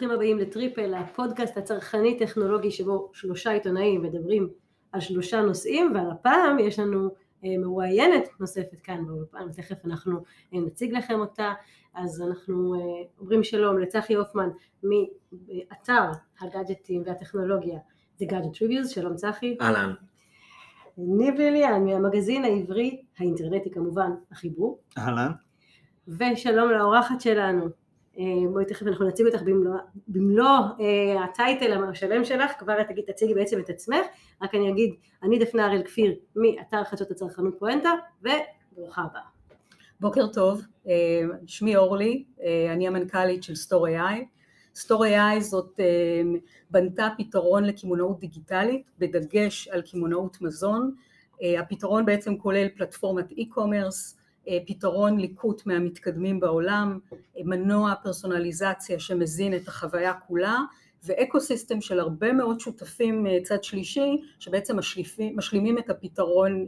ברוכים הבאים לטריפל, הפודקאסט הצרכני טכנולוגי שבו שלושה עיתונאים מדברים על שלושה נושאים, ועל הפעם יש לנו אה, מרואיינת נוספת כאן באולפן, ותכף אנחנו אה, נציג לכם אותה. אז אנחנו אה, אומרים שלום לצחי הופמן מאתר הגאדג'טים והטכנולוגיה The Gadget Reviews, שלום צחי. אהלן. ניב ליליאן מהמגזין העברי, האינטרנטי כמובן, החיבור. אהלן. ושלום לאורחת שלנו, בואי תכף אנחנו נציג אותך במלוא, במלוא אה, הטייטל השלם שלך, כבר תגיד, תציגי בעצם את עצמך, רק אני אגיד, אני דפנה הראל כפיר מאתר חדשות הצרכנות פואנטה, וברוכה הבאה. בוקר טוב, אה, שמי אורלי, אה, אני המנכ"לית של סטור AI. סטור AI זאת אה, בנתה פתרון לקמעונאות דיגיטלית, בדגש על קמעונאות מזון. הפתרון בעצם כולל פלטפורמת e-commerce, פתרון ליקוט מהמתקדמים בעולם, מנוע פרסונליזציה שמזין את החוויה כולה, ואקו סיסטם של הרבה מאוד שותפים צד שלישי שבעצם משליפים, משלימים את הפתרון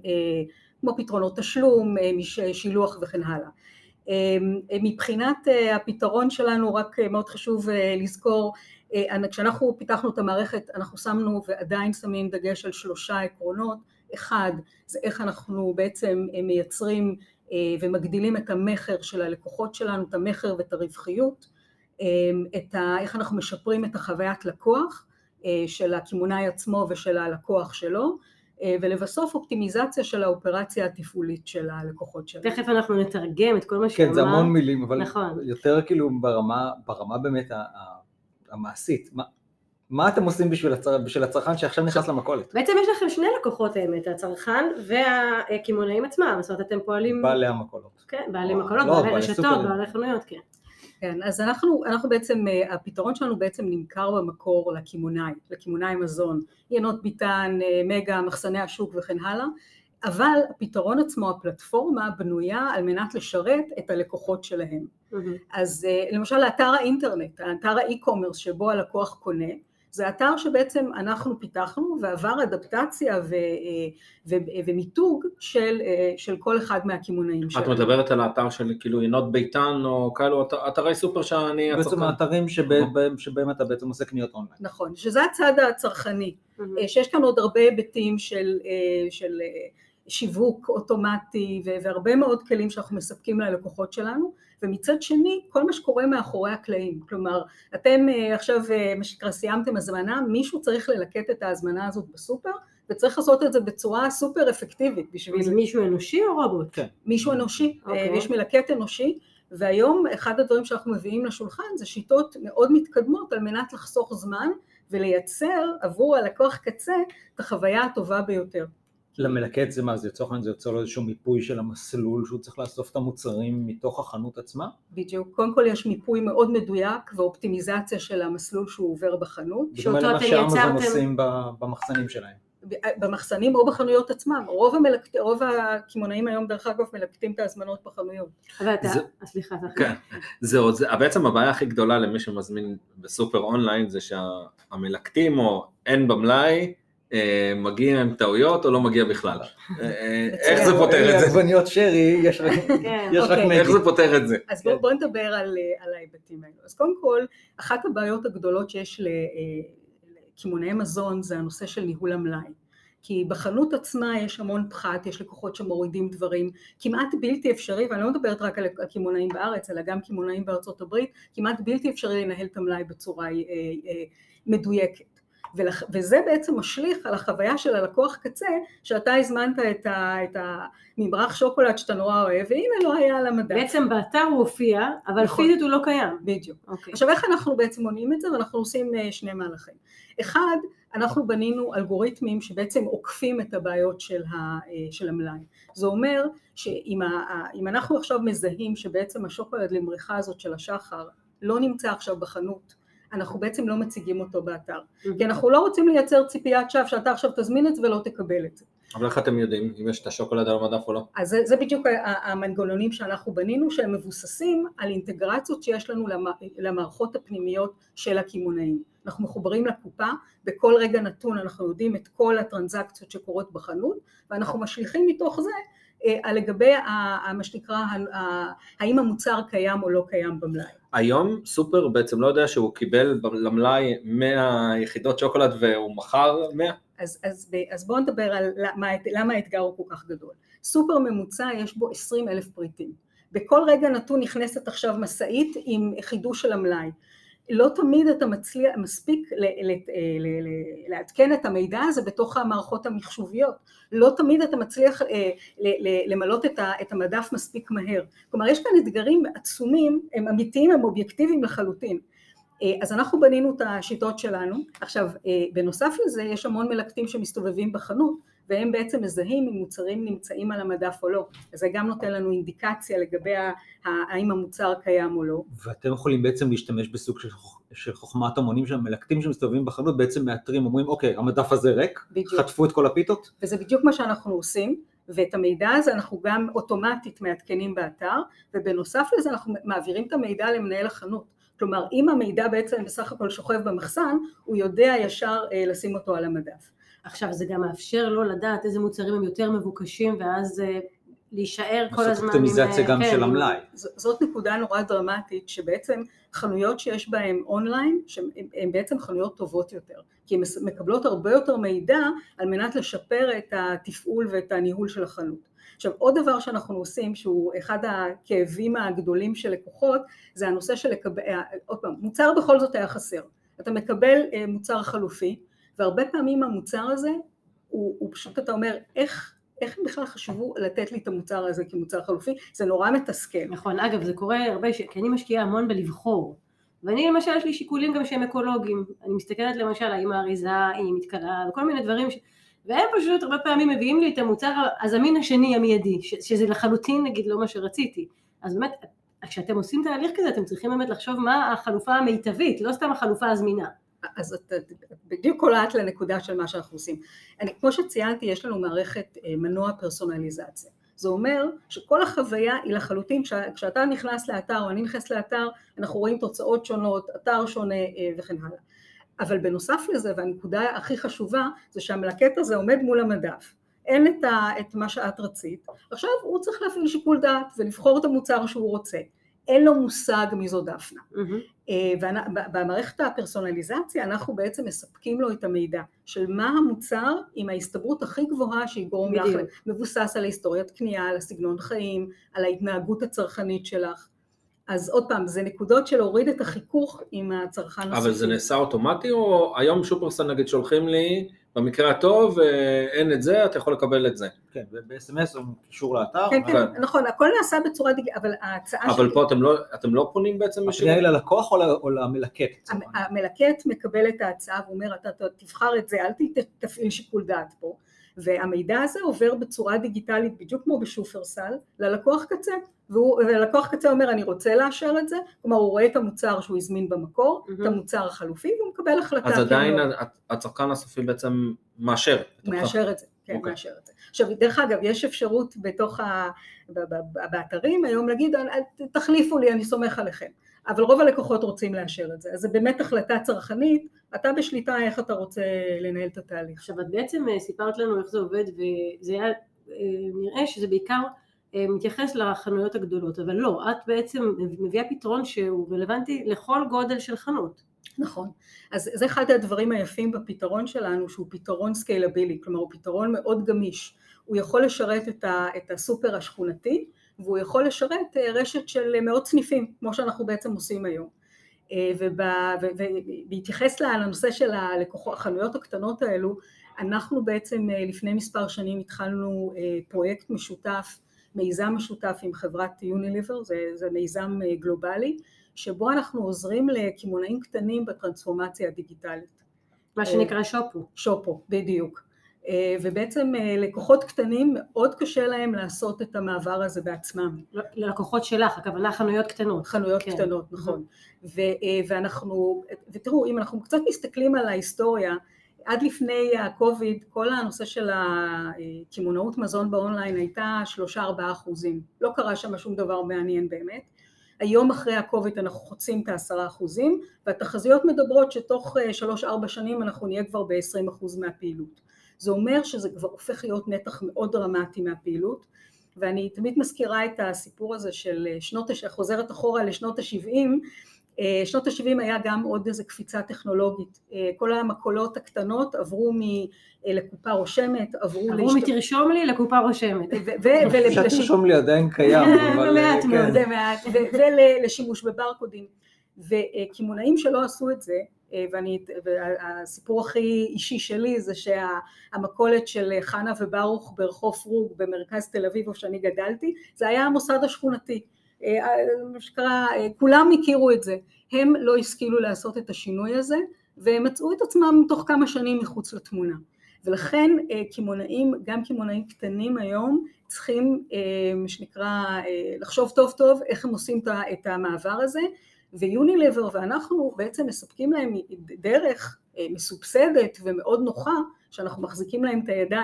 כמו פתרונות תשלום, אה, שילוח וכן הלאה. אה, מבחינת אה, הפתרון שלנו רק מאוד חשוב לזכור כשאנחנו פיתחנו את המערכת אנחנו שמנו ועדיין שמים דגש על שלושה עקרונות אחד זה איך אנחנו בעצם מייצרים ומגדילים את המכר של הלקוחות שלנו את המכר ואת הרווחיות את ה, איך אנחנו משפרים את החוויית לקוח של הקמעונאי עצמו ושל הלקוח שלו אה, ולבסוף אופטימיזציה של האופרציה התפעולית של הלקוחות שלנו. תכף אנחנו נתרגם את כל מה שאמרת. כן, זה המון מילים, אבל נכון. יותר כאילו ברמה, ברמה באמת המעשית. מה, מה אתם עושים בשביל, הצר, בשביל הצרכן שעכשיו נכנס למכולת? בעצם יש לכם שני לקוחות האמת, הצרכן והקמעונאים עצמם, זאת אומרת אתם פועלים... בעלי המכולות. כן, בעלי מכולות, לא, בעלי רשתות, בעלי חנויות, כן. כן, אז אנחנו, אנחנו בעצם, אה, הפתרון שלנו בעצם נמכר במקור לקמעונאי, לקמעונאי מזון, יינות ביטן, אה, מגה, מחסני השוק וכן הלאה, אבל הפתרון עצמו, הפלטפורמה, בנויה על מנת לשרת את הלקוחות שלהם. Mm-hmm. אז אה, למשל האתר האינטרנט, האתר האי-קומרס שבו הלקוח קונה, זה אתר שבעצם אנחנו פיתחנו ועבר אדפטציה ו, ו, ומיתוג של, של כל אחד מהקמעונאים שלנו. את מדברת על האתר של כאילו ינות ביתן או כאלו אתרי סופר שאני... בעצם האתרים שבהם, שבהם אתה בעצם עושה קניות אונליין. נכון, שזה הצד הצרכני. שיש כאן עוד הרבה היבטים של, של שיווק אוטומטי והרבה מאוד כלים שאנחנו מספקים ללקוחות שלנו ומצד שני כל מה שקורה מאחורי הקלעים כלומר אתם אה, עכשיו אה, מה שנקרא סיימתם הזמנה מישהו צריך ללקט את ההזמנה הזאת בסופר וצריך לעשות את זה בצורה סופר אפקטיבית בשביל... זה מישהו אנושי או רובוט? כן. מישהו אנושי, okay. אה, אוקיי. יש מלקט אנושי והיום אחד הדברים שאנחנו מביאים לשולחן זה שיטות מאוד מתקדמות על מנת לחסוך זמן ולייצר עבור הלקוח קצה את החוויה הטובה ביותר. למלקט זה מה, זה לצורך העניין זה יוצר לו איזשהו מיפוי של המסלול שהוא צריך לאסוף את המוצרים מתוך החנות עצמה? בדיוק, קודם כל יש מיפוי מאוד מדויק ואופטימיזציה של המסלול שהוא עובר בחנות. בדומה למה עושים במחסנים שלהם. במחסנים או בחנויות עצמם, רוב, המלקט, רוב הקמעונאים היום דרך אגב מלקטים את ההזמנות בחנויות. אבל אתה, זה, סליחה, כן, זהו, זה, בעצם הבעיה הכי גדולה למי שמזמין בסופר אונליין זה שהמלקטים או אין במלאי אה, מגיע עם טעויות או לא מגיע בכלל? אה, אה, איך זה פותר את זה? עגבניות שרי, יש רק כן, אוקיי. מגי. איך זה פותר את זה? אז בואו נדבר על ההיבטים האלו. אז קודם כל, אחת הבעיות הגדולות שיש לקמעונאי מזון זה הנושא של ניהול המלאי. כי בחנות עצמה יש המון פחת, יש לקוחות שמורידים דברים, כמעט בלתי אפשרי, ואני לא מדברת רק על הקמעונאים בארץ, אלא גם קמעונאים בארצות הברית, כמעט בלתי אפשרי לנהל את המלאי בצורה מדויקת. ולח... וזה בעצם משליך על החוויה של הלקוח קצה שאתה הזמנת את, ה... את הממרח שוקולד שאתה נורא אוהב והנה לא היה על המדף. בעצם באתר הוא הופיע אבל נכון. פיזית הוא לא קיים. בדיוק. Okay. אוקיי. עכשיו איך אנחנו בעצם מונעים את זה ואנחנו עושים אה, שני מהלכים. אחד אנחנו בנינו אלגוריתמים שבעצם עוקפים את הבעיות של, ה, אה, של המלאי. זה אומר שאם אנחנו עכשיו מזהים שבעצם השוקולד למריחה הזאת של השחר לא נמצא עכשיו בחנות אנחנו בעצם לא מציגים אותו באתר. Mm-hmm. כי אנחנו לא רוצים לייצר ציפיית שווא שאתה עכשיו תזמין את זה ולא תקבל את זה. אבל איך אתם יודעים אם יש את השוקולד על המדף או לא? אז זה, זה בדיוק המנגנונים שאנחנו בנינו שהם מבוססים על אינטגרציות שיש לנו למערכות הפנימיות של הקמעונאים. אנחנו מחוברים לקופה, בכל רגע נתון אנחנו יודעים את כל הטרנזקציות שקורות בחנות ואנחנו משליכים מתוך זה אה, לגבי מה שנקרא האם המוצר קיים או לא קיים במלאי. היום סופר בעצם לא יודע שהוא קיבל למלאי 100 יחידות שוקולד והוא מכר 100? אז, אז, אז בואו נדבר על למה, למה האתגר הוא כל כך גדול. סופר ממוצע יש בו 20 אלף פריטים. בכל רגע נתון נכנסת עכשיו משאית עם חידוש של המלאי. לא תמיד אתה מצליח, מספיק לעדכן את המידע הזה בתוך המערכות המחשוביות, לא תמיד אתה מצליח אה, למלות את המדף מספיק מהר, כלומר יש כאן אתגרים עצומים, הם אמיתיים, הם אובייקטיביים לחלוטין, אה, אז אנחנו בנינו את השיטות שלנו, עכשיו אה, בנוסף לזה יש המון מלקטים שמסתובבים בחנות והם בעצם מזהים אם מוצרים נמצאים על המדף או לא, אז זה גם נותן לנו אינדיקציה לגבי האם המוצר קיים או לא. ואתם יכולים בעצם להשתמש בסוג של, של חוכמת המונים של המלקטים שמסתובבים בחנות, בעצם מאתרים, אומרים אוקיי המדף הזה ריק, בדיוק. חטפו את כל הפיתות? וזה בדיוק מה שאנחנו עושים. ואת המידע הזה אנחנו גם אוטומטית מעדכנים באתר ובנוסף לזה אנחנו מעבירים את המידע למנהל החנות כלומר אם המידע בעצם בסך הכל שוכב במחסן הוא יודע ישר אה, לשים אותו על המדף עכשיו זה גם מאפשר לו לדעת איזה מוצרים הם יותר מבוקשים ואז אה, להישאר כל הזמן לעשות אופטימיזציה גם כן, של המלאי. זאת נקודה נורא דרמטית שבעצם חנויות שיש בהן אונליין הן בעצם חנויות טובות יותר כי הן מקבלות הרבה יותר מידע על מנת לשפר את התפעול ואת הניהול של החנות. עכשיו עוד דבר שאנחנו עושים שהוא אחד הכאבים הגדולים של לקוחות זה הנושא של לקבל, אה, עוד פעם, מוצר בכל זאת היה חסר, אתה מקבל אה, מוצר חלופי והרבה פעמים המוצר הזה הוא, הוא פשוט אתה אומר איך איך הם בכלל חשבו לתת לי את המוצר הזה כמוצר חלופי, זה נורא מתסכל. נכון, אגב זה קורה הרבה, ש... כי אני משקיעה המון בלבחור, ואני למשל יש לי שיקולים גם שהם אקולוגיים, אני מסתכלת למשל האם האריזה היא מתקלה, וכל מיני דברים, ש... והם פשוט הרבה פעמים מביאים לי את המוצר הזמין השני המיידי, ש... שזה לחלוטין נגיד לא מה שרציתי, אז באמת כשאתם עושים תהליך כזה אתם צריכים באמת לחשוב מה החלופה המיטבית, לא סתם החלופה הזמינה. אז את בדיוק קולעת לנקודה של מה שאנחנו עושים. אני, כמו שציינתי, יש לנו מערכת אה, מנוע פרסונליזציה. זה אומר שכל החוויה היא לחלוטין, כש, כשאתה נכנס לאתר או אני נכנס לאתר, אנחנו רואים תוצאות שונות, אתר שונה אה, וכן הלאה. אבל בנוסף לזה, והנקודה הכי חשובה, זה שהמלקט הזה עומד מול המדף. אין את, ה, את מה שאת רצית, עכשיו הוא צריך להפעיל שיקול דעת ולבחור את המוצר שהוא רוצה. אין לו מושג מי זו דפנה. Mm-hmm. ובמערכת הפרסונליזציה אנחנו בעצם מספקים לו את המידע של מה המוצר עם ההסתברות הכי גבוהה שיגרום לך, מבוסס על היסטוריית קנייה, על הסגנון חיים, על ההתנהגות הצרכנית שלך. אז עוד פעם, זה נקודות של להוריד את החיכוך עם הצרכן הסופי. אבל זה נעשה אוטומטי או היום שופרסל נגיד שולחים לי במקרה הטוב אה, אין את זה, אתה יכול לקבל את זה. כן, ב-SMS או קישור לאתר. כן, כן, נכון, הכל נעשה בצורה דיגיטלית, אבל ההצעה אבל פה אתם לא, אתם לא פונים בעצם הפנייה היא ללקוח או למלקט? המלקט מקבל את ההצעה ואומר, אתה תבחר את זה, אל תפעיל שיקול דעת פה. והמידע הזה עובר בצורה דיגיטלית בדיוק כמו בשופרסל ללקוח קצה ולקוח קצה אומר אני רוצה לאשר את זה כלומר הוא רואה את המוצר שהוא הזמין במקור mm-hmm. את המוצר החלופי והוא מקבל החלטה אז עדיין כאילו... הצרכן הסופי בעצם מאשר מאשר את זה כן, okay. אוקיי. מאשר את זה. עכשיו, דרך אגב, יש אפשרות בתוך ה... באתרים היום להגיד, תחליפו לי, אני סומך עליכם. אבל רוב הלקוחות רוצים לאשר את זה. אז זה באמת החלטה צרכנית, אתה בשליטה איך אתה רוצה לנהל את התהליך. עכשיו, את בעצם אה, סיפרת לנו איך זה עובד, וזה היה אה, נראה שזה בעיקר אה, מתייחס לחנויות הגדולות, אבל לא, את בעצם מביאה פתרון שהוא רלוונטי לכל גודל של חנות. נכון, אז זה אחד הדברים היפים בפתרון שלנו שהוא פתרון scalable-י, כלומר הוא פתרון מאוד גמיש, הוא יכול לשרת את, ה, את הסופר השכונתי והוא יכול לשרת רשת של מאות סניפים כמו שאנחנו בעצם עושים היום ובהתייחס לנושא של החנויות הקטנות האלו אנחנו בעצם אה, לפני מספר שנים התחלנו פרויקט משותף מיזם משותף עם חברת יוניליבר, זה, זה מיזם גלובלי שבו אנחנו עוזרים לקמעונאים קטנים בטרנספורמציה הדיגיטלית. מה שנקרא שופו. שופו, בדיוק. אה, ובעצם אה, לקוחות קטנים מאוד קשה להם לעשות את המעבר הזה בעצמם. ללקוחות שלך, הכוונה חנויות קטנות. חנויות כן. קטנות, נכון. ו, אה, ואנחנו, ותראו, אם אנחנו קצת מסתכלים על ההיסטוריה, עד לפני הקוביד כל הנושא של הקמעונאות מזון באונליין הייתה שלושה ארבעה אחוזים, לא קרה שם שום דבר מעניין באמת, היום אחרי הקוביד אנחנו חוצים את העשרה אחוזים והתחזיות מדברות שתוך שלוש ארבע שנים אנחנו נהיה כבר ב-20 אחוז מהפעילות. זה אומר שזה כבר הופך להיות נתח מאוד דרמטי מהפעילות ואני תמיד מזכירה את הסיפור הזה של שנות, חוזרת אחורה לשנות ה-70, אה, שנות ה-70 היה גם עוד איזה קפיצה טכנולוגית, אה, כל המקולות הקטנות עברו מ... אה, לקופה רושמת, עברו... עברו מתרשום לי לקופה רושמת. תרשום לי עדיין קיים, אבל... מעט מאוד. זה מעט, ולשימוש בברקודים. וקמעונאים שלא עשו את זה, ואני, והסיפור הכי אישי שלי זה שהמכולת של חנה וברוך ברחוב פרוג במרכז תל אביב, איפה שאני גדלתי, זה היה המוסד השכונתי. מה שקרה, כולם הכירו את זה, הם לא השכילו לעשות את השינוי הזה והם מצאו את עצמם תוך כמה שנים מחוץ לתמונה. ולכן קמעונאים, גם קמעונאים קטנים היום צריכים מה שנקרא לחשוב טוב טוב איך הם עושים את המעבר הזה. ויונילבר ואנחנו בעצם מספקים להם דרך מסובסדת ומאוד נוחה שאנחנו מחזיקים להם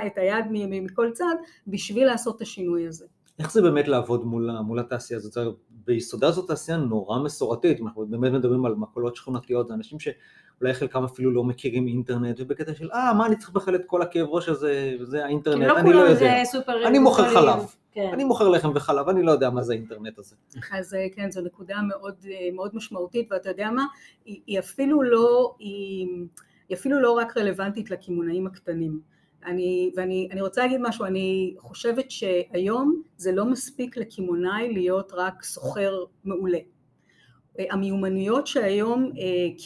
את היד מכל צד בשביל לעשות את השינוי הזה איך זה באמת לעבוד מול, מול התעשייה הזאת? ביסודה זאת תעשייה נורא מסורתית, אנחנו באמת מדברים על מקולות שכונתיות, זה אנשים שאולי חלקם אפילו לא מכירים אינטרנט, ובקטע של אה, מה אני צריך בכלל את כל הכאב ראש הזה, זה האינטרנט, לא אני לא יודע. אני מוכר חלב, כן. אני מוכר לחם וחלב, אני לא יודע מה זה האינטרנט הזה. אז כן, זו נקודה מאוד, מאוד משמעותית, ואתה יודע מה, היא, היא אפילו לא, היא, היא אפילו לא רק רלוונטית לקמעונאים הקטנים. אני, ואני אני רוצה להגיד משהו, אני חושבת שהיום זה לא מספיק לקמעונאי להיות רק סוחר מעולה. המיומנויות שהיום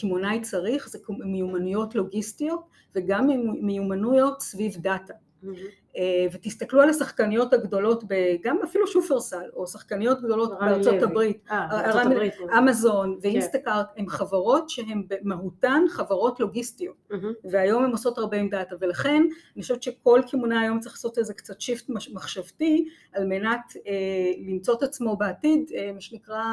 קמעונאי צריך זה מיומנויות לוגיסטיות וגם מיומנויות סביב דאטה. Mm-hmm. ותסתכלו על השחקניות הגדולות, גם אפילו שופרסל, או שחקניות גדולות בארצות הברית, אה, אמזון ואינסטקארט, הן חברות שהן במהותן חברות לוגיסטיות, mm-hmm. והיום הן עושות הרבה עם דאטה, ולכן אני חושבת שכל קמעונאי היום צריך לעשות איזה קצת shift מחשבתי, על מנת למצוא את עצמו בעתיד, מה שנקרא,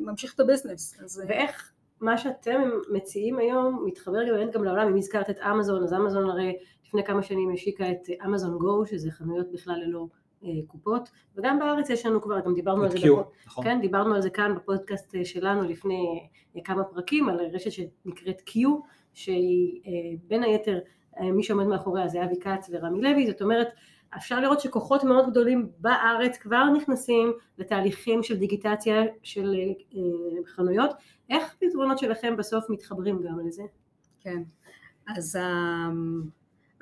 ממשיך את ה business. ואיך מה שאתם מציעים היום מתחבר גם לעולם, אם הזכרת את אמזון, אז אמזון הרי לפני כמה שנים השיקה את אמזון גו, שזה חנויות בכלל ללא אה, קופות, וגם בארץ יש לנו כבר, גם דיברנו על זה, בפוד... נכון. כן, דיברנו על זה כאן בפודקאסט אה, שלנו לפני אה, כמה פרקים, על רשת שנקראת Q, שהיא אה, בין היתר, אה, מי שעומד מאחוריה זה אבי כץ ורמי לוי, זאת אומרת, אפשר לראות שכוחות מאוד גדולים בארץ כבר נכנסים לתהליכים של דיגיטציה של אה, חנויות, איך פתרונות שלכם בסוף מתחברים גם לזה? כן, אז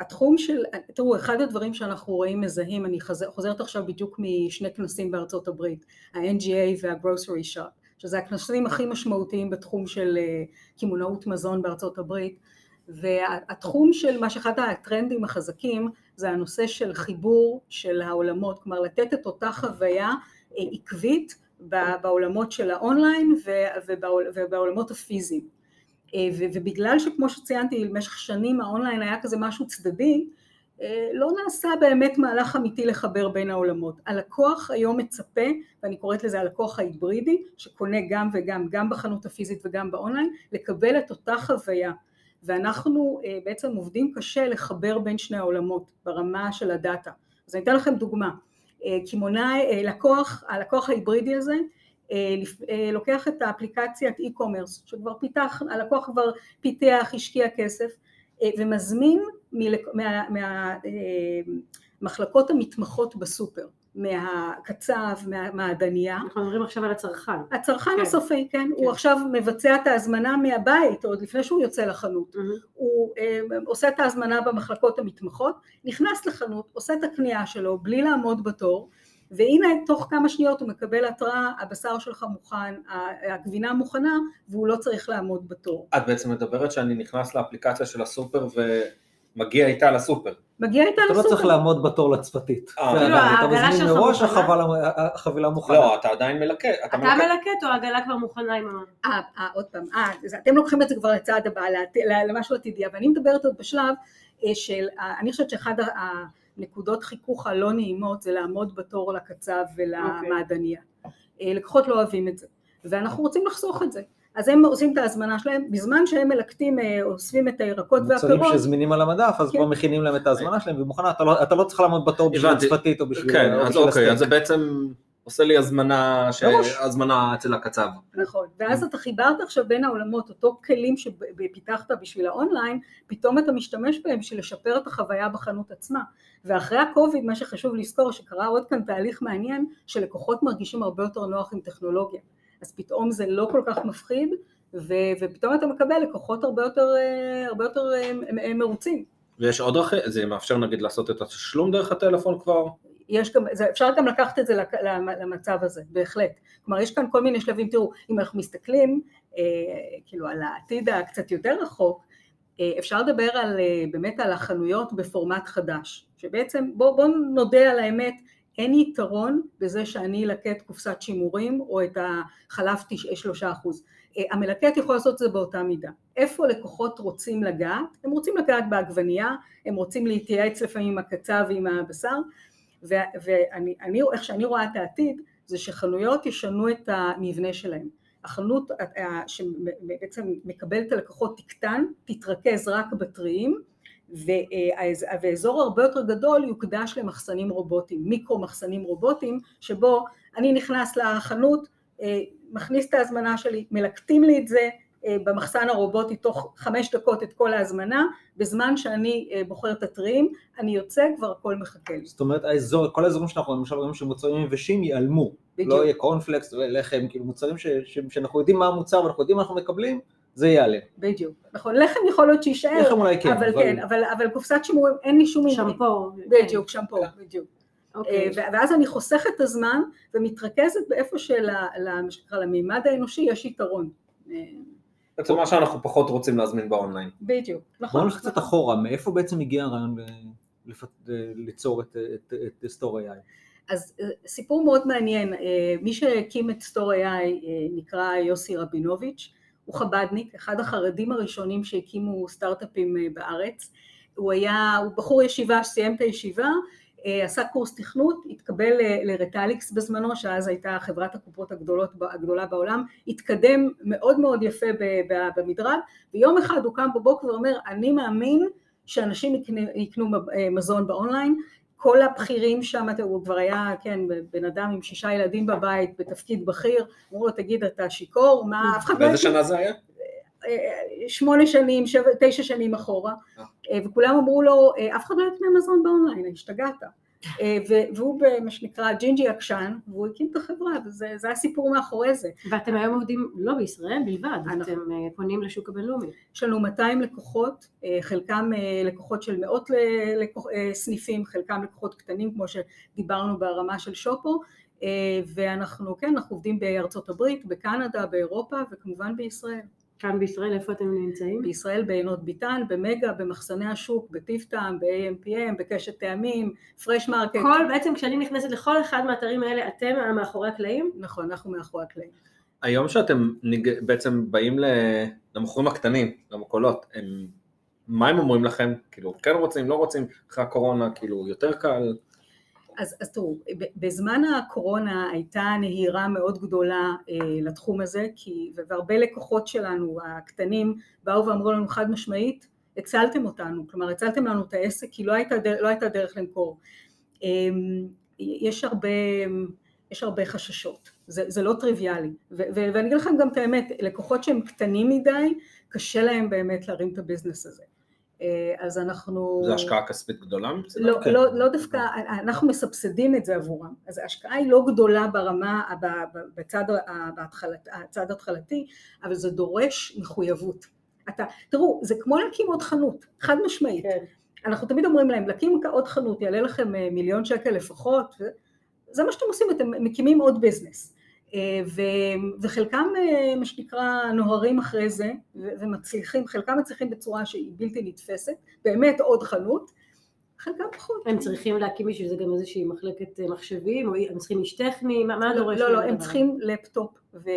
התחום של, תראו אחד הדברים שאנחנו רואים מזהים, אני חוזרת עכשיו בדיוק משני כנסים בארצות הברית, ה-NGA וה-Grocery Shop, שזה הכנסים הכי משמעותיים בתחום של קמעונאות מזון בארצות הברית, והתחום של מה שאחד הטרנדים החזקים זה הנושא של חיבור של העולמות, כלומר לתת את אותה חוויה עקבית בעולמות של האונליין ובעולמות הפיזיים. ובגלל שכמו שציינתי במשך שנים האונליין היה כזה משהו צדדי, לא נעשה באמת מהלך אמיתי לחבר בין העולמות. הלקוח היום מצפה, ואני קוראת לזה הלקוח ההיברידי, שקונה גם וגם, גם בחנות הפיזית וגם באונליין, לקבל את אותה חוויה. ואנחנו בעצם עובדים קשה לחבר בין שני העולמות ברמה של הדאטה. אז אני אתן לכם דוגמה. קמעונאי, לקוח, הלקוח ההיברידי הזה לוקח את האפליקציית e-commerce שכבר פיתח, הלקוח כבר פיתח, השקיע כסף ומזמין מהמחלקות המתמחות בסופר, מהקצב, מהמעדניה. אנחנו מדברים עכשיו על הצרכן. הצרכן כן. הסופי, כן. כן. הוא עכשיו מבצע את ההזמנה מהבית, עוד לפני שהוא יוצא לחנות. Mm-hmm. הוא עושה את ההזמנה במחלקות המתמחות, נכנס לחנות, עושה את הקנייה שלו בלי לעמוד בתור, והנה תוך כמה שניות הוא מקבל התראה, הבשר שלך מוכן, הגבינה מוכנה, והוא לא צריך לעמוד בתור. את בעצם מדברת שאני נכנס לאפליקציה של הסופר ומגיע איתה לסופר. מגיע איתה לסופר. אתה לא צריך לעמוד בתור לצפתית. אתה מזמין מראש, החבילה מוכנה. לא, אתה עדיין מלקט. אתה מלקט או העגלה כבר מוכנה עם המון? אה, עוד פעם, אתם לוקחים את זה כבר לצעד הבא, למשהו עתידי, אבל אני מדברת עוד בשלב של, אני חושבת שאחד נקודות חיכוך הלא נעימות זה לעמוד בתור לקצב ולמעדניה. Okay. אה, לקוחות לא אוהבים את זה, ואנחנו רוצים לחסוך את זה. אז הם עושים את ההזמנה שלהם, בזמן שהם מלקטים, אה, אוספים את הירקות והפירות. מוצרים שזמינים על המדף, אז כן. כבר מכינים להם את ההזמנה שלהם, והיא מוכנה, אתה לא, אתה לא צריך לעמוד בתור בשביל הצפתית או בשביל... כן, אז אוקיי, אז זה בעצם עושה לי הזמנה, ש... הזמנה אצל הקצב. נכון, ואז אתה חיברת עכשיו בין העולמות, אותו כלים שפיתחת בשביל האונליין, פתאום אתה משתמש בהם בשביל לשפר את החוויה בחנות עצמה. ואחרי הקוביד, מה שחשוב לזכור, שקרה עוד כאן תהליך מעניין, שלקוחות מרגישים הרבה יותר נוח עם טכנולוגיה. אז פתאום זה לא כל כך מפחיד, ו- ופתאום אתה מקבל לקוחות הרבה יותר, אה, הרבה יותר אה, מרוצים. ויש עוד דרכים, זה מאפשר נגיד לעשות את התשלום דרך הטלפון כבר? יש גם, זה, אפשר גם לקחת את זה למצב הזה, בהחלט. כלומר, יש כאן כל מיני שלבים, תראו, אם אנחנו מסתכלים אה, כאילו על העתיד הקצת יותר רחוק, אה, אפשר לדבר על, אה, באמת על החנויות בפורמט חדש, שבעצם, בואו בוא נודה על האמת, אין יתרון בזה שאני אלקט קופסת שימורים או את החלב תשעה שלושה אחוז. אה, המלקט יכול לעשות את זה באותה מידה. איפה לקוחות רוצים לגעת? הם רוצים לגעת בעגבנייה, הם רוצים להתייעץ לפעמים עם הקצב ועם הבשר, ואני, אני, איך שאני רואה את העתיד זה שחנויות ישנו את המבנה שלהם. החנות שבעצם מקבלת הלקוחות תקטן, תתרכז רק בטריים ואזור הרבה יותר גדול יוקדש למחסנים רובוטיים, מיקרו מחסנים רובוטיים, שבו אני נכנס לחנות, אה, מכניס את ההזמנה שלי, מלקטים לי את זה במחסן הרובוטי תוך חמש דקות את כל ההזמנה, בזמן שאני אה, בוחר את הטריים, אני יוצא, כבר הכל מחכה לי. זאת אומרת, האזור, כל האזורים שאנחנו למשל רואים שמוצרים יבשים ייעלמו. בדיוק. לא יהיה קורנפלקס ולחם, כאילו מוצרים ש, ש, שאנחנו יודעים מה המוצר ואנחנו יודעים מה אנחנו מקבלים, זה ייעלם. בדיוק. נכון, לחם יכול להיות שיישאר, לחם אולי כן, אבל כן, אבל, אבל קופסת שימורים אין לי שום... שמפו. בדיוק, שמפו, בדיוק. אוקיי. אה, ו- ואז אני חוסכת את הזמן ומתרכזת באיפה שמה שנקרא למימד האנושי יש יתרון. אה, בעצם מה שאנחנו פחות רוצים להזמין באונליין. בדיוק, בואו נכון. נלך קצת אחורה, מאיפה בעצם הגיע הרעיון לפת- ליצור את, סטור AI? אז אה, סיפור מאוד מעניין, אה, מי שהקים את סטור AI אה, נקרא יוסי רבינוביץ', הוא חבדניק, אחד החרדים הראשונים שהקימו סטארט-אפים אה, בארץ, הוא היה, הוא בחור ישיבה שסיים את הישיבה, אה, עשה קורס תכנות, התקבל ל- לרטליקס בזמנו, שאז הייתה חברת הקופות הגדולות, הגדולה בעולם, התקדם מאוד מאוד יפה במדרג, ויום אחד הוא קם בבוקר ואומר, אני מאמין שאנשים יקנו, יקנו אה, מזון באונליין, כל הבכירים שם, הוא כבר היה, כן, בן אדם עם שישה ילדים בבית, בתפקיד בכיר, אמרו לו, תגיד, אתה שיכור? מה, אף אחד לא... באיזה יקנה?" שנה זה היה? שמונה שנים, שבע, תשע שנים אחורה, אה. אה, וכולם אמרו לו, אה, אף אחד לא יקנה מזון באונליין, השתגעת. והוא במה שנקרא ג'ינג'י עקשן, והוא הקים את החברה, וזה זה הסיפור מאחורי זה. ואתם היום עובדים לא בישראל בלבד, אנחנו- אתם פונים לשוק הבינלאומי. יש לנו 200 לקוחות, חלקם לקוחות של מאות סניפים, חלקם לקוחות קטנים, כמו שדיברנו ברמה של שופו, ואנחנו, כן, אנחנו עובדים בארצות הברית, בקנדה, באירופה, וכמובן בישראל. כאן בישראל, איפה אתם נמצאים? בישראל ביינות ביתן, במגה, במחסני השוק, בטיב טעם, ב-AMPM, בקשת טעמים, פרש מרקט. כל, בעצם כשאני נכנסת לכל אחד מהאתרים האלה, אתם מאחורי הקלעים? נכון, אנחנו מאחורי הקלעים. היום שאתם ניג- בעצם באים ל- למוכרים הקטנים, למכולות, הם, מה הם אומרים לכם? כאילו, כן רוצים, לא רוצים, אחרי הקורונה, כאילו, יותר קל? אז, אז תראו, בזמן הקורונה הייתה נהירה מאוד גדולה אה, לתחום הזה, כי, והרבה לקוחות שלנו, הקטנים, באו ואמרו לנו חד משמעית, הצלתם אותנו, כלומר הצלתם לנו את העסק, כי לא הייתה, דר- לא הייתה דרך למכור. אה, יש הרבה, יש הרבה חששות, זה, זה לא טריוויאלי, ו, ו, ואני אגיד לכם גם את האמת, לקוחות שהם קטנים מדי, קשה להם באמת להרים את הביזנס הזה. אה, אז אנחנו... זו השקעה כספית גדולה מצדם? לא, כן. לא, לא דווקא, אנחנו מסבסדים את זה עבורם, אז ההשקעה היא לא גדולה ברמה, ב- ב- בצד ה- בהתחלת, הצד ההתחלתי, אבל זה דורש מחויבות. אתה, תראו, זה כמו להקים עוד חנות, חד משמעית. כן. אנחנו תמיד אומרים להם, להקים עוד חנות יעלה לכם אה, מיליון שקל לפחות, זה מה שאתם עושים, אתם מקימים עוד ביזנס. ו- וחלקם, אה, מה שנקרא, נוהרים אחרי זה, ו- ומצליחים, חלקם מצליחים בצורה שהיא בלתי נתפסת, באמת עוד חנות, חלקם פחות. הם צריכים להקים בשביל זה גם איזושהי מחלקת אה, מחשבים, או הם צריכים איש טכני, מה מה לא, דורש? לא, לא, הם הדבר? צריכים לפטופ ו-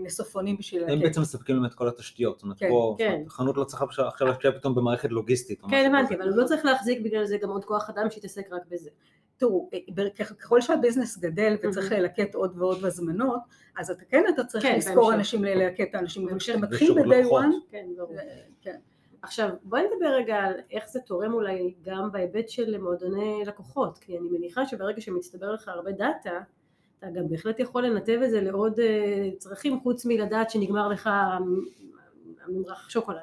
ומסופונים בשביל הם. בעצם מספקים להם את כל התשתיות, זאת אומרת, כן, פה, כן. חנות לא צריכה עכשיו- להשקיע פתאום במערכת לוגיסטית. כן, הבנתי. אבל הוא לא צריך להחזיק בגלל זה גם עוד כוח אדם שיתעסק רק בזה. תראו, אה, ככל שהביזנס גדל וצריך. ללקט עוד ועוד הזמנות, אז אתה כן, אתה צריך כן, לזכור בהמשך. אנשים ללקט את האנשים, אבל בהמשך. כשאתה מתחיל ב-day one, כן, ברור. זה- כן. עכשיו, בואי נדבר רגע על איך זה תורם אולי גם בהיבט של מועדוני לקוחות, כי אני מניחה שברגע שמצטבר לך הרבה דאטה, אתה גם בהחלט יכול לנתב את זה לעוד אה, צרכים חוץ מלדעת שנגמר לך הממרח שוקולד.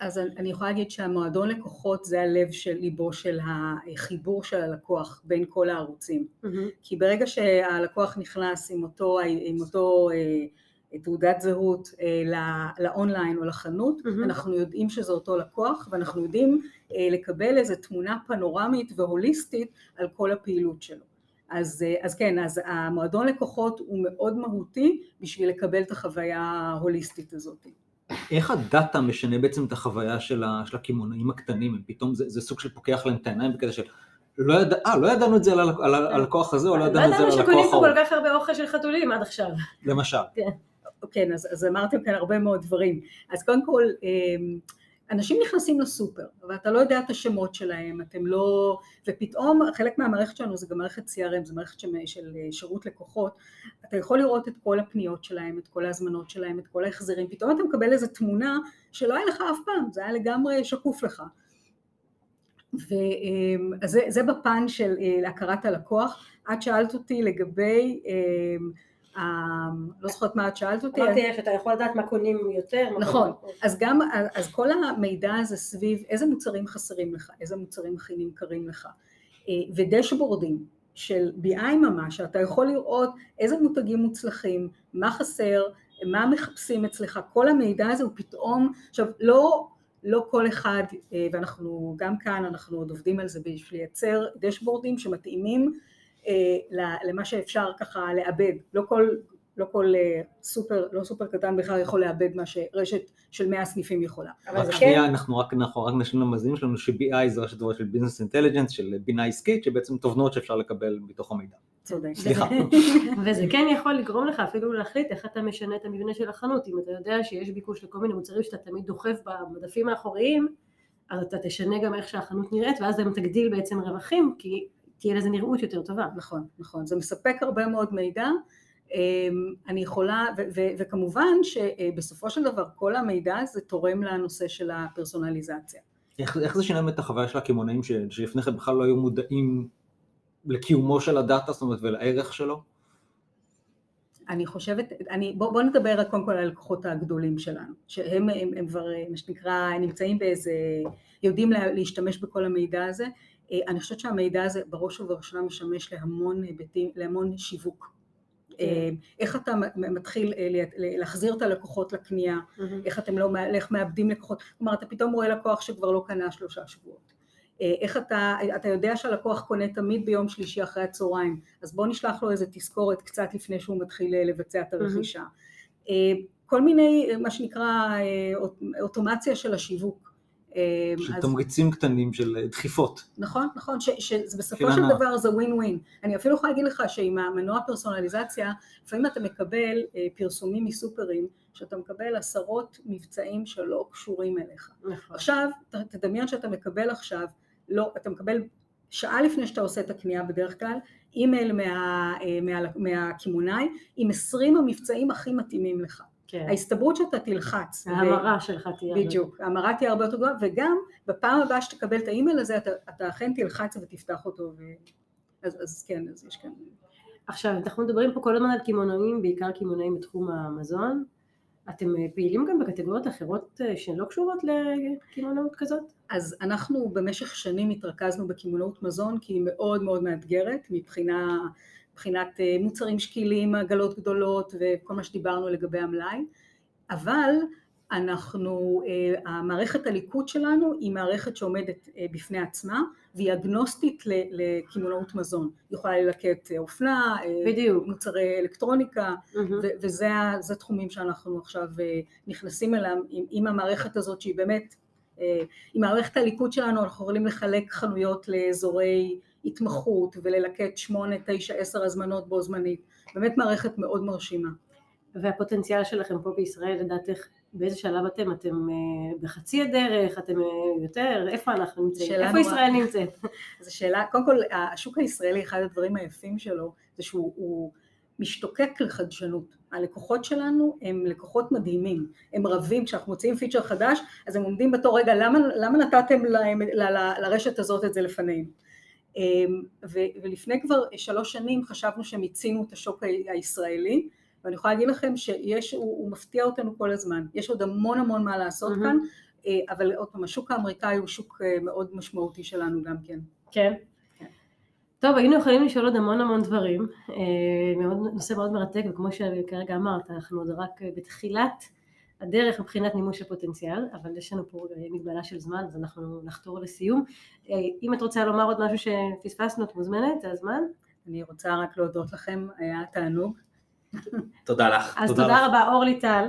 אז אני יכולה להגיד שהמועדון לקוחות זה הלב של ליבו של החיבור של הלקוח בין כל הערוצים. Mm-hmm. כי ברגע שהלקוח נכנס עם אותו, עם אותו אה, תעודת זהות אה, לאונליין או לחנות, mm-hmm. אנחנו יודעים שזה אותו לקוח ואנחנו יודעים אה, לקבל איזו תמונה פנורמית והוליסטית על כל הפעילות שלו. אז, אז כן, אז המועדון לקוחות הוא מאוד מהותי בשביל לקבל את החוויה ההוליסטית הזאת. איך הדאטה משנה בעצם את החוויה של הקמעונאים הקטנים, הם פתאום זה, זה סוג של פוקח להם את העיניים בקטע של לא, ידע, 아, לא ידענו את זה על, הלקוח הזה או לא ידענו את זה על הלקוח ההוא. לא ידענו שקונים פה כל כך הרבה אוכל של חתולים עד עכשיו. למשל. כן, כן אז, אז אמרתם כאן הרבה מאוד דברים. אז קודם כל, אמ, אנשים נכנסים לסופר, ואתה לא יודע את השמות שלהם, אתם לא... ופתאום חלק מהמערכת שלנו זה גם מערכת CRM, זה מערכת של, של שירות לקוחות, אתה יכול לראות את כל הפניות שלהם, את כל ההזמנות שלהם, את כל ההחזרים, פתאום אתה מקבל איזו תמונה שלא היה לך אף פעם, זה היה לגמרי שקוף לך. ואז זה, זה בפן של אה, הכרת הלקוח, את שאלת אותי לגבי אמ, לא זוכרת מה את שאלת אותי. אמרתי איך אתה יכול לדעת מה קונים יותר. נכון, אז גם, אז כל המידע הזה סביב איזה מוצרים חסרים לך, איזה מוצרים הכי נמכרים לך, אה, ודשבורדים של BI ממש, שאתה יכול לראות איזה מותגים מוצלחים, מה חסר, מה מחפשים אצלך, כל המידע הזה הוא פתאום, עכשיו לא, לא כל אחד, אה, ואנחנו גם כאן אנחנו עוד עובדים על זה בשביל לייצר דשבורדים שמתאימים למה שאפשר ככה לעבד, לא כל, לא כל אה, סופר, לא סופר קטן בכלל יכול לעבד מה שרשת של 100 סניפים יכולה. אבל זה כן... אנחנו רק, אנחנו רק נשלים למאזינים שלנו ש-BI זה ראשי תיבות של business intelligence, של בינה עסקית, שבעצם תובנות שאפשר לקבל מתוך המידע. צודק. סליחה. וזה כן יכול לגרום לך אפילו להחליט איך אתה משנה את המבנה של החנות, אם אתה יודע שיש ביקוש לכל מיני מוצרים שאתה תמיד דוחף במדפים האחוריים, אז אתה תשנה גם איך שהחנות נראית, ואז גם תגדיל בעצם רווחים, כי תהיה לזה נראות יותר טובה. נכון, נכון, זה מספק הרבה מאוד מידע, אמ, אני יכולה, ו- ו- וכמובן שבסופו של דבר כל המידע הזה תורם לנושא של הפרסונליזציה. איך, איך זה שינם את החוויה של הקמעונאים שלפני כן בכלל לא היו מודעים לקיומו של הדאטה, זאת אומרת, ולערך שלו? אני חושבת, אני, בוא, בוא נדבר קודם כל על הלקוחות הגדולים שלנו, שהם הם, הם כבר, מה שנקרא, נמצאים באיזה, יודעים להשתמש בכל המידע הזה, אני חושבת שהמידע הזה בראש ובראשונה משמש להמון היבטים, להמון שיווק. כן. אה, איך אתה מתחיל אה, להחזיר את הלקוחות לקנייה, איך אתם לא, איך מאבדים לקוחות, כלומר אתה פתאום רואה לקוח שכבר לא קנה שלושה שבועות. איך אתה, אתה יודע שהלקוח קונה תמיד ביום שלישי אחרי הצהריים, אז בוא נשלח לו איזה תזכורת קצת לפני שהוא מתחיל לבצע את הרכישה. כל מיני, מה שנקרא, אוטומציה של השיווק. אה, של אז... תמריצים קטנים של אה, דחיפות. נכון, נכון, ש, שזה בסופו של דבר זה ווין ווין. אני אפילו יכולה להגיד לך שעם המנוע פרסונליזציה, לפעמים אתה מקבל אה, פרסומים מסופרים, שאתה מקבל עשרות מבצעים שלא קשורים אליך. נכון. עכשיו, תדמיין שאתה מקבל עכשיו, לא, אתה מקבל שעה לפני שאתה עושה את הקנייה בדרך כלל, אימייל מהקמעונאי מה, מה, עם עשרים המבצעים הכי מתאימים לך. כן. ההסתברות שאתה תלחץ. ההמרה ו... שלך תהיה. בדיוק, ההמרה תהיה הרבה יותר גדולה, וגם בפעם הבאה שתקבל את האימייל הזה, אתה, אתה אכן תלחץ ותפתח אותו, ו... אז, אז כן, אז יש כאן... עכשיו, אנחנו מדברים פה כל הזמן על קמעונאים, בעיקר קמעונאים בתחום המזון. אתם אה, פעילים גם בקטגוריות אחרות אה, שהן לא קשורות לקמעונאות כזאת? אז אנחנו במשך שנים התרכזנו בקמעונאות מזון כי היא מאוד מאוד מאתגרת מבחינה מבחינת אה, מוצרים שקילים, עגלות גדולות וכל מה שדיברנו לגבי המלאי, אבל אנחנו, אה, המערכת הליקוט שלנו היא מערכת שעומדת אה, בפני עצמה והיא אגנוסטית לקמעונאות מזון. היא יכולה ללקט אופנה, בדיוק. מוצרי אלקטרוניקה, mm-hmm. וזה תחומים שאנחנו עכשיו נכנסים אליהם עם, עם המערכת הזאת שהיא באמת, עם מערכת הליקוט שלנו אנחנו יכולים לחלק חנויות לאזורי התמחות וללקט שמונה, תשע, עשר הזמנות בו זמנית, באמת מערכת מאוד מרשימה. והפוטנציאל שלכם פה בישראל לדעתך באיזה שלב אתם? אתם uh, בחצי הדרך? אתם uh, יותר? איפה אנחנו נמצאים? איפה נורא... ישראל נמצאת? זו שאלה, קודם כל השוק הישראלי אחד הדברים היפים שלו זה שהוא משתוקק לחדשנות. הלקוחות שלנו הם לקוחות מדהימים, הם רבים, כשאנחנו מוציאים פיצ'ר חדש אז הם עומדים בתור רגע למה, למה נתתם להם, ל, ל, לרשת הזאת את זה לפניהם? ולפני כבר שלוש שנים חשבנו שמיצינו את השוק הישראלי ואני יכולה להגיד לכם שיש, הוא, הוא מפתיע אותנו כל הזמן, יש עוד המון המון מה לעשות mm-hmm. כאן, אבל עוד פעם השוק האמריקאי הוא שוק מאוד משמעותי שלנו גם כן. כן. טוב, היינו יכולים לשאול עוד המון המון דברים, מאוד, נושא מאוד מרתק, וכמו שכרגע אמרת, אנחנו עוד רק בתחילת הדרך מבחינת מימוש הפוטנציאל, אבל יש לנו פה מגבלה של זמן, אז אנחנו נחתור לסיום. אם את רוצה לומר עוד משהו שפספסנו, את מוזמנת, זה הזמן. אני רוצה רק להודות לכם, היה תענוג. תודה לך. אז תודה, תודה רבה אורלי טל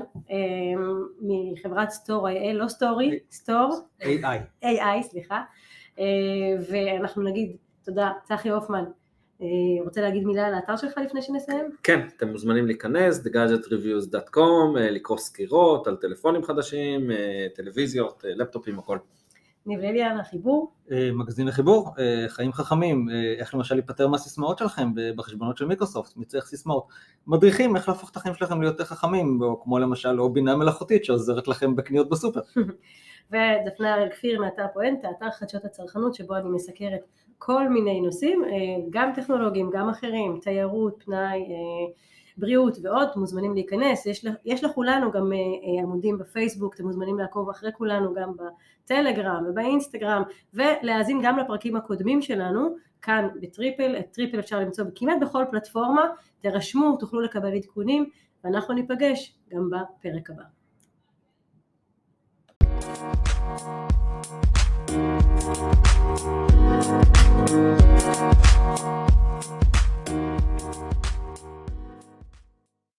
מחברת Stor, לא Story, Stor. AI. AI, סליחה. ואנחנו נגיד תודה, צחי הופמן. רוצה להגיד מילה על האתר שלך לפני שנסיים? כן, אתם מוזמנים להיכנס, thegadgetreviews.com, לקרוא סקירות על טלפונים חדשים, טלוויזיות, לפטופים, הכל. ניב לליאן, החיבור? מגזין לחיבור, חיים חכמים, איך למשל להיפטר מהסיסמאות שלכם בחשבונות של מיקרוסופט, מי צריך סיסמאות, מדריכים איך להפוך את החיים שלכם ליותר חכמים, או כמו למשל או בינה מלאכותית שעוזרת לכם בקניות בסופר. ודפנה הראל כפיר מאתר פואנטה, אתר חדשות הצרכנות שבו אני מסקרת כל מיני נושאים, גם טכנולוגיים, גם אחרים, תיירות, פנאי, בריאות ועוד, אתם מוזמנים להיכנס, יש, יש לכולנו גם אה, אה, עמודים בפייסבוק, אתם מוזמנים לעקוב אחרי כולנו גם בטלגרם ובאינסטגרם, ולהאזין גם לפרקים הקודמים שלנו, כאן בטריפל, את טריפל אפשר למצוא כמעט בכל פלטפורמה, תירשמו, תוכלו לקבל עדכונים, ואנחנו ניפגש גם בפרק הבא.